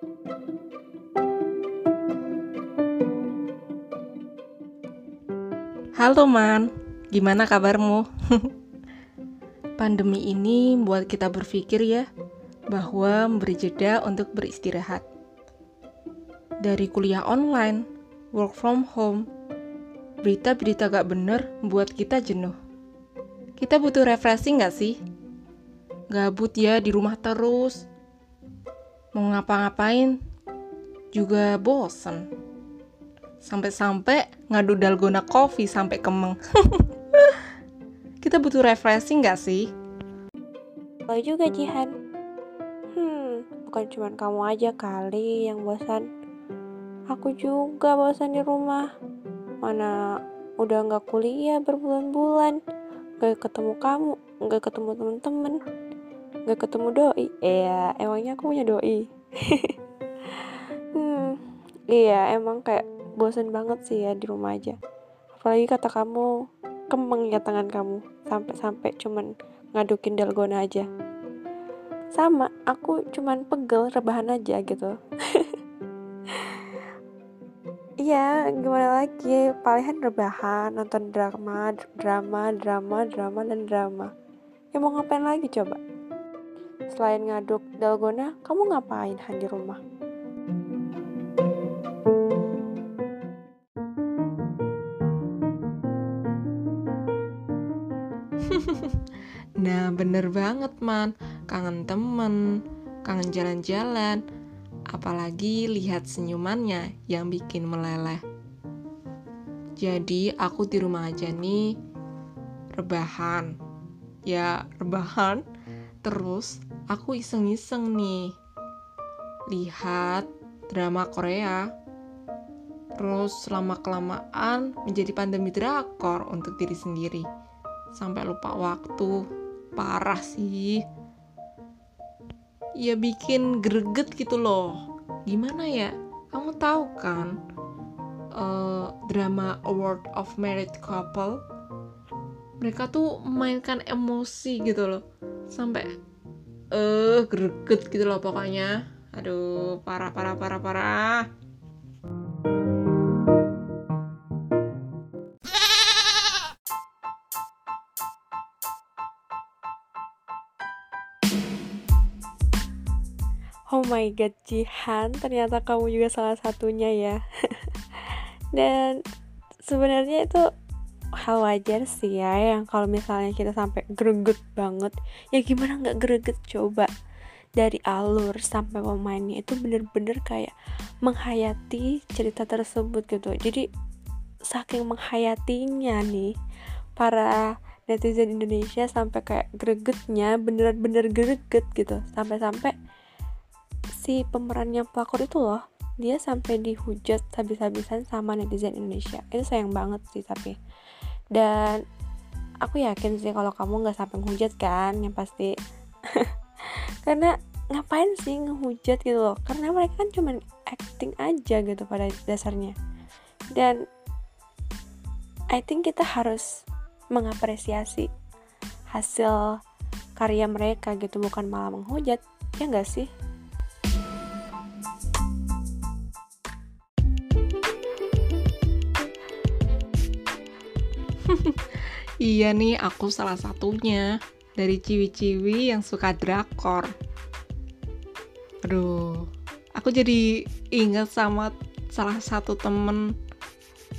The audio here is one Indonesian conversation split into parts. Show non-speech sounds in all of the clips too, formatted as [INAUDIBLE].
Halo Man, gimana kabarmu? [LAUGHS] Pandemi ini membuat kita berpikir ya, bahwa memberi jeda untuk beristirahat. Dari kuliah online, work from home, berita-berita gak bener membuat kita jenuh. Kita butuh refreshing gak sih? Gabut ya di rumah terus. Mau ngapa-ngapain juga bosen. Sampai-sampai ngadu dalgona coffee sampai kemeng. [LAUGHS] Kita butuh refreshing gak sih? Lo juga Jihan. Hmm, bukan cuma kamu aja kali yang bosan. Aku juga bosan di rumah. Mana udah nggak kuliah berbulan-bulan, nggak ketemu kamu, nggak ketemu temen-temen, nggak ketemu doi. Iya, emangnya aku punya doi. [LAUGHS] hmm, iya emang kayak bosan banget sih ya di rumah aja apalagi kata kamu kemeng ya tangan kamu sampai-sampai cuman ngadukin dalgona aja sama aku cuman pegel rebahan aja gitu [LAUGHS] Iya, gimana lagi? Palingan rebahan, nonton drama, drama, drama, drama, dan drama. Ya mau ngapain lagi coba? Selain ngaduk dalgona, kamu ngapain Han di rumah? [LAUGHS] nah, bener banget, Man. Kangen temen, kangen jalan-jalan. Apalagi lihat senyumannya yang bikin meleleh. Jadi, aku di rumah aja nih, rebahan. Ya, rebahan. Terus, aku iseng-iseng nih. Lihat drama Korea. Terus, lama-kelamaan menjadi pandemi drakor untuk diri sendiri. Sampai lupa waktu. Parah sih. Ya bikin greget gitu loh. Gimana ya? Kamu tahu kan uh, drama Award of Married Couple? Mereka tuh memainkan emosi gitu loh. Sampai eh uh, greget gitu loh pokoknya aduh parah parah parah parah Oh my god, Jihan, ternyata kamu juga salah satunya ya. [LAUGHS] Dan sebenarnya itu hal wajar sih ya yang kalau misalnya kita sampai greget banget, ya gimana nggak greget coba dari alur sampai pemainnya itu bener-bener kayak menghayati cerita tersebut gitu. Jadi saking menghayatinya nih para netizen Indonesia sampai kayak gregetnya bener-bener greget gitu sampai-sampai si pemerannya pelakor itu loh dia sampai dihujat habis-habisan sama netizen Indonesia. Itu sayang banget sih tapi. Dan aku yakin sih kalau kamu nggak sampai menghujat kan yang pasti. [LAUGHS] Karena ngapain sih ngehujat gitu loh? Karena mereka kan cuma acting aja gitu pada dasarnya. Dan I think kita harus mengapresiasi hasil karya mereka gitu bukan malah menghujat. Ya nggak sih iya nih, aku salah satunya dari ciwi-ciwi yang suka drakor. Aduh, aku jadi ingat sama salah satu temen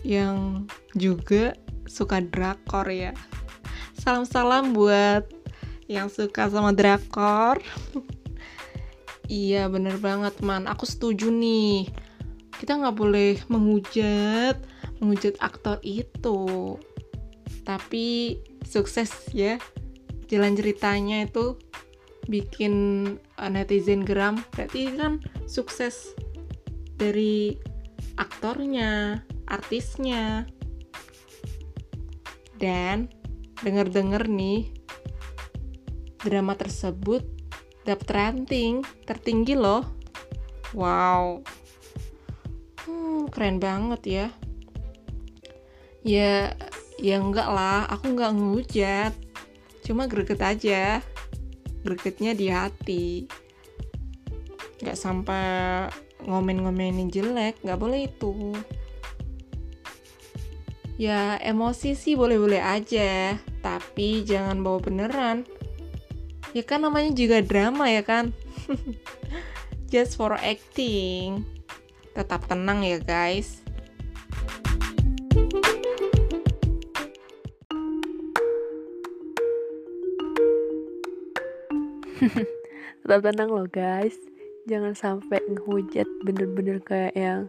yang juga suka drakor ya. Salam-salam buat yang suka sama drakor. [LAUGHS] iya bener banget man, aku setuju nih. Kita nggak boleh menghujat, menghujat aktor itu tapi sukses ya. Jalan ceritanya itu bikin uh, netizen geram. Berarti kan sukses dari aktornya artisnya. Dan denger-denger nih drama tersebut dapat ranting tertinggi loh. Wow. Hmm, keren banget ya. Ya ya enggak lah aku enggak ngehujat. Cuma greget aja. Gregetnya di hati. Nggak sampai ngomen-ngomenin jelek nggak boleh itu. Ya emosi sih boleh-boleh aja tapi jangan bawa beneran. Ya kan namanya juga drama ya kan? [LAUGHS] Just for acting. Tetap tenang ya guys [LAUGHS] tetap tenang loh guys. Jangan sampai ngehujat bener-bener kayak yang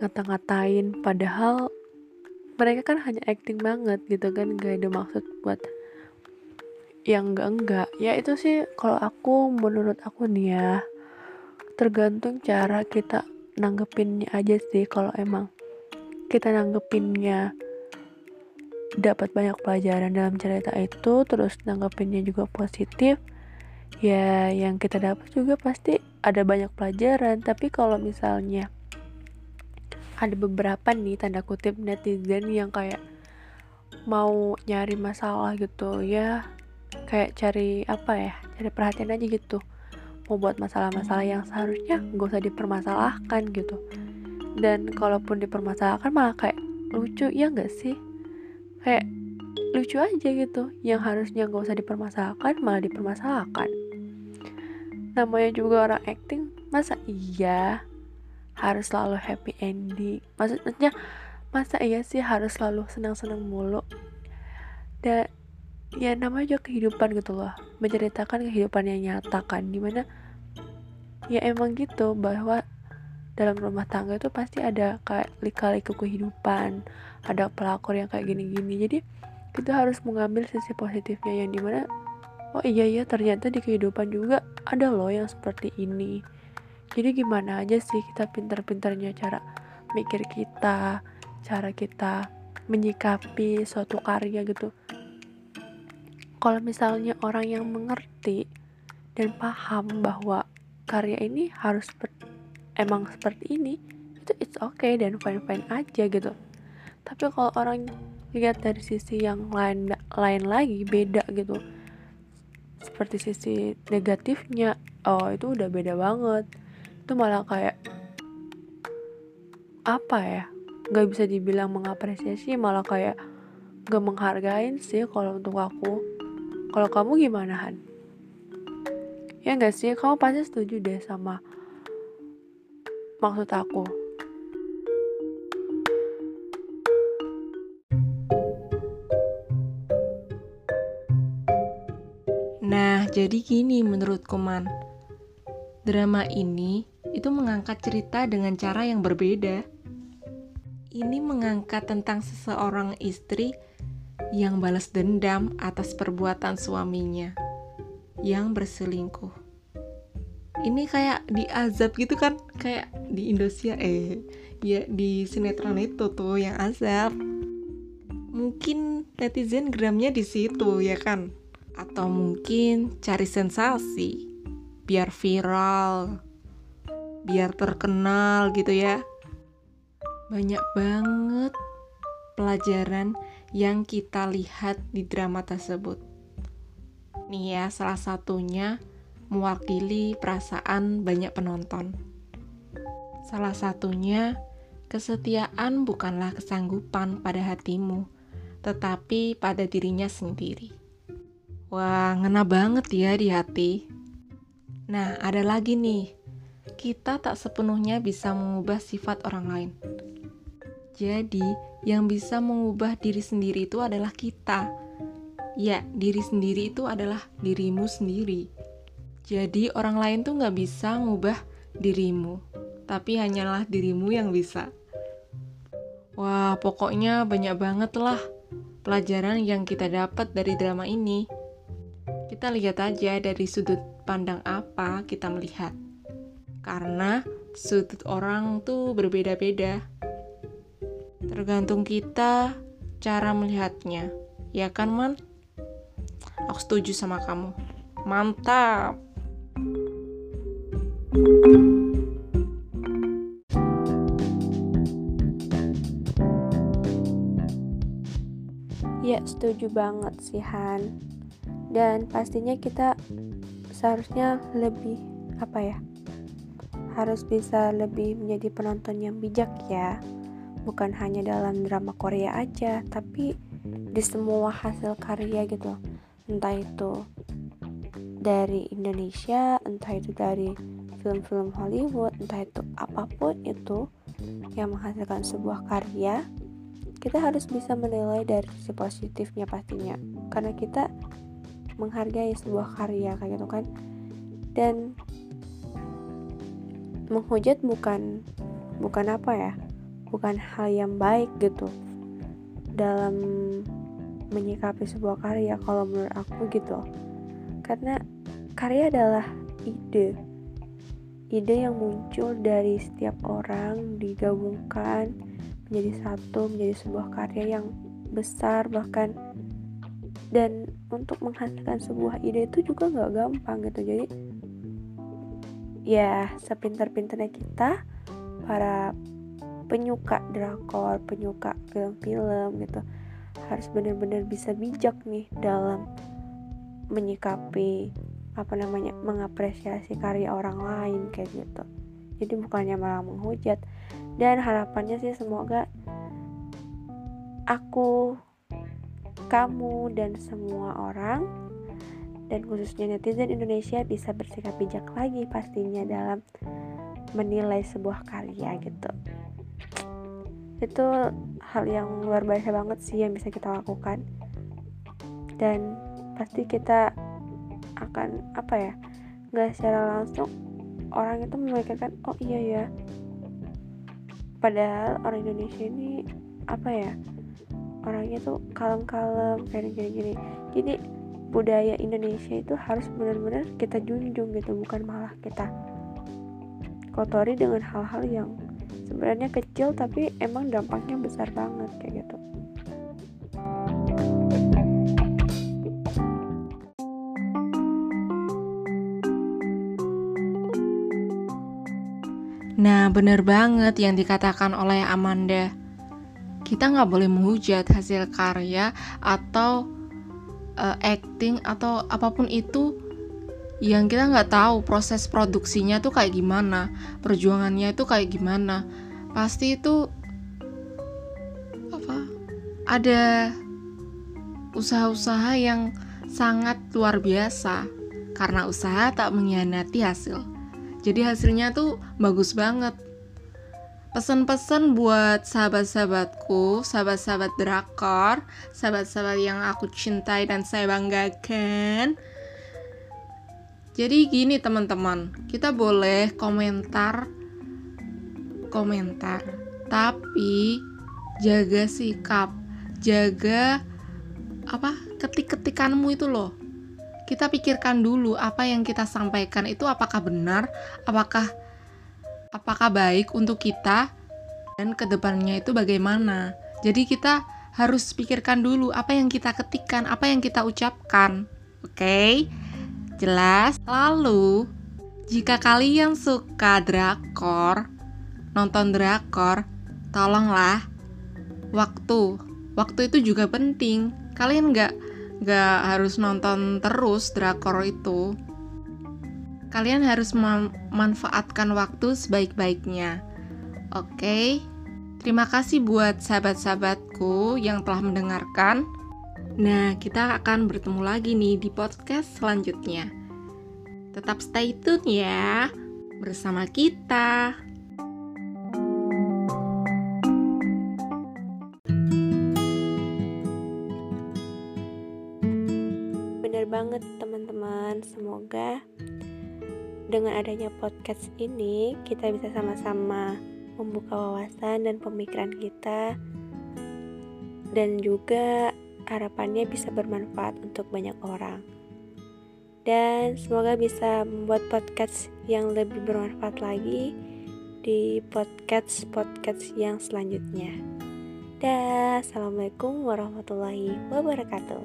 ngata-ngatain. Padahal mereka kan hanya acting banget gitu kan. Gak ada maksud buat yang enggak enggak ya itu sih kalau aku menurut aku nih ya tergantung cara kita nanggepinnya aja sih. Kalau emang kita nanggepinnya dapat banyak pelajaran dalam cerita itu terus nanggepinnya juga positif ya yang kita dapat juga pasti ada banyak pelajaran. Tapi kalau misalnya ada beberapa nih tanda kutip netizen yang kayak mau nyari masalah gitu ya kayak cari apa ya cari perhatian aja gitu. Mau buat masalah-masalah yang seharusnya gak usah dipermasalahkan gitu. Dan kalaupun dipermasalahkan malah kayak lucu ya gak sih? Kayak lucu aja gitu. Yang harusnya gak usah dipermasalahkan malah dipermasalahkan. Namanya juga orang acting masa iya? Harus selalu happy ending. Maksudnya masa iya sih harus selalu senang-senang mulu? Dan ya namanya juga kehidupan gitu loh. Menceritakan kehidupan yang nyata kan. Di mana ya emang gitu bahwa dalam rumah tangga itu pasti ada kayak lika-liku kehidupan ada pelakor yang kayak gini-gini. Jadi kita harus mengambil sisi positifnya yang di mana oh iya ya ternyata di kehidupan juga ada loh yang seperti ini. Jadi gimana aja sih kita pintar-pintarnya cara mikir kita cara kita menyikapi suatu karya gitu. Kalau misalnya orang yang mengerti dan paham bahwa karya ini harus emang seperti ini itu it's okay dan fine fine aja gitu. Tapi kalau orang lihat dari sisi yang lain lain lagi beda gitu. Seperti sisi negatifnya oh itu udah beda banget. Itu malah kayak apa ya nggak bisa dibilang mengapresiasi malah kayak gak menghargain sih kalau untuk aku. Kalau kamu gimana Han? Ya nggak sih kamu pasti setuju deh sama maksud aku jadi gini menurut Koman. Drama ini itu mengangkat cerita dengan cara yang berbeda. Ini mengangkat tentang seseorang istri yang balas dendam atas perbuatan suaminya yang berselingkuh. Ini kayak diazab gitu kan, kayak di Indonesia eh ya di sinetron itu tuh yang azab. Mungkin netizen gramnya di situ ya kan? Atau mungkin cari sensasi biar viral, biar terkenal gitu ya. Banyak banget pelajaran yang kita lihat di drama tersebut. Nih ya, salah satunya mewakili perasaan banyak penonton. Salah satunya, kesetiaan bukanlah kesanggupan pada hatimu, tetapi pada dirinya sendiri. Wah, ngena banget ya di hati. Nah, ada lagi nih. Kita tak sepenuhnya bisa mengubah sifat orang lain. Jadi, yang bisa mengubah diri sendiri itu adalah kita. Ya, diri sendiri itu adalah dirimu sendiri. Jadi, orang lain tuh nggak bisa ngubah dirimu, tapi hanyalah dirimu yang bisa. Wah, pokoknya banyak banget lah pelajaran yang kita dapat dari drama ini. Kita lihat aja dari sudut pandang apa kita melihat. Karena sudut orang tuh berbeda-beda. Tergantung kita cara melihatnya. Ya kan, Man? Aku setuju sama kamu. Mantap. Ya, setuju banget sih Han. Dan pastinya kita seharusnya lebih apa ya harus bisa lebih menjadi penonton yang bijak ya. Bukan hanya dalam drama Korea aja tapi di semua hasil karya gitu. Entah itu dari Indonesia entah itu dari film-film Hollywood entah itu apa pun itu yang menghasilkan sebuah karya kita harus bisa menilai dari sisi positifnya pastinya. Karena kita menghargai sebuah karya kayak gitu kan. Dan menghujat bukan bukan apa ya bukan hal yang baik gitu dalam menyikapi sebuah karya kalau menurut aku gitu. Karena karya adalah ide ide yang muncul dari setiap orang digabungkan menjadi satu menjadi sebuah karya yang besar bahkan dan untuk menghasilkan sebuah ide itu juga nggak gampang gitu. Jadi ya sepintar-pintarnya kita para penyuka drakor, penyuka film-film gitu harus benar-benar bisa bijak nih dalam menyikapi apa namanya mengapresiasi karya orang lain kayak gitu. Jadi bukannya malah menghujat. Dan harapannya sih semoga aku kamu dan semua orang dan khususnya netizen Indonesia bisa bersikap bijak lagi pastinya dalam menilai sebuah karya gitu. Itu hal yang luar biasa banget sih yang bisa kita lakukan. Dan pasti kita akan apa ya nggak secara langsung orang itu memikirkan oh iya ya padahal orang Indonesia ini apa ya orangnya tuh kalem-kalem kayak gini-gini jadi budaya Indonesia itu harus benar-benar kita junjung gitu bukan malah kita kotori dengan hal-hal yang sebenarnya kecil tapi emang dampaknya besar banget kayak gitu Nah, bener banget yang dikatakan oleh Amanda. Kita nggak boleh menghujat hasil karya atau uh, acting atau apa pun itu yang kita nggak tahu proses produksinya tuh kayak gimana, perjuangannya itu kayak gimana. Pasti itu apa? Ada usaha-usaha yang sangat luar biasa karena usaha tak mengkhianati hasil. Jadi hasilnya tuh bagus banget pesan-pesan buat sahabat-sahabatku, sahabat-sahabat drakor, sahabat-sahabat yang aku cintai dan saya banggakan. Jadi gini teman-teman, kita boleh komentar komentar, tapi jaga sikap, jaga apa ketik-ketikanmu itu loh. Kita pikirkan dulu apa yang kita sampaikan itu apakah benar, apakah apakah baik untuk kita dan ke depannya itu bagaimana. Jadi kita harus pikirkan dulu apa yang kita ketikkan, apa yang kita ucapkan. Oke, okay? jelas. Lalu, jika kalian suka drakor, nonton drakor, tolonglah waktu. Waktu itu juga penting. Kalian nggak nggak harus nonton terus drakor itu kalian harus memanfaatkan waktu sebaik-baiknya. Oke, terima kasih buat sahabat-sahabatku yang telah mendengarkan. Nah, kita akan bertemu lagi nih di podcast selanjutnya. Tetap stay tune ya bersama kita. Bener banget teman-teman, semoga dengan adanya podcast ini, kita bisa sama-sama membuka wawasan dan pemikiran kita, dan juga harapannya bisa bermanfaat untuk banyak orang. Dan semoga bisa membuat podcast yang lebih bermanfaat lagi di podcast-podcast yang selanjutnya. Dan assalamualaikum warahmatullahi wabarakatuh.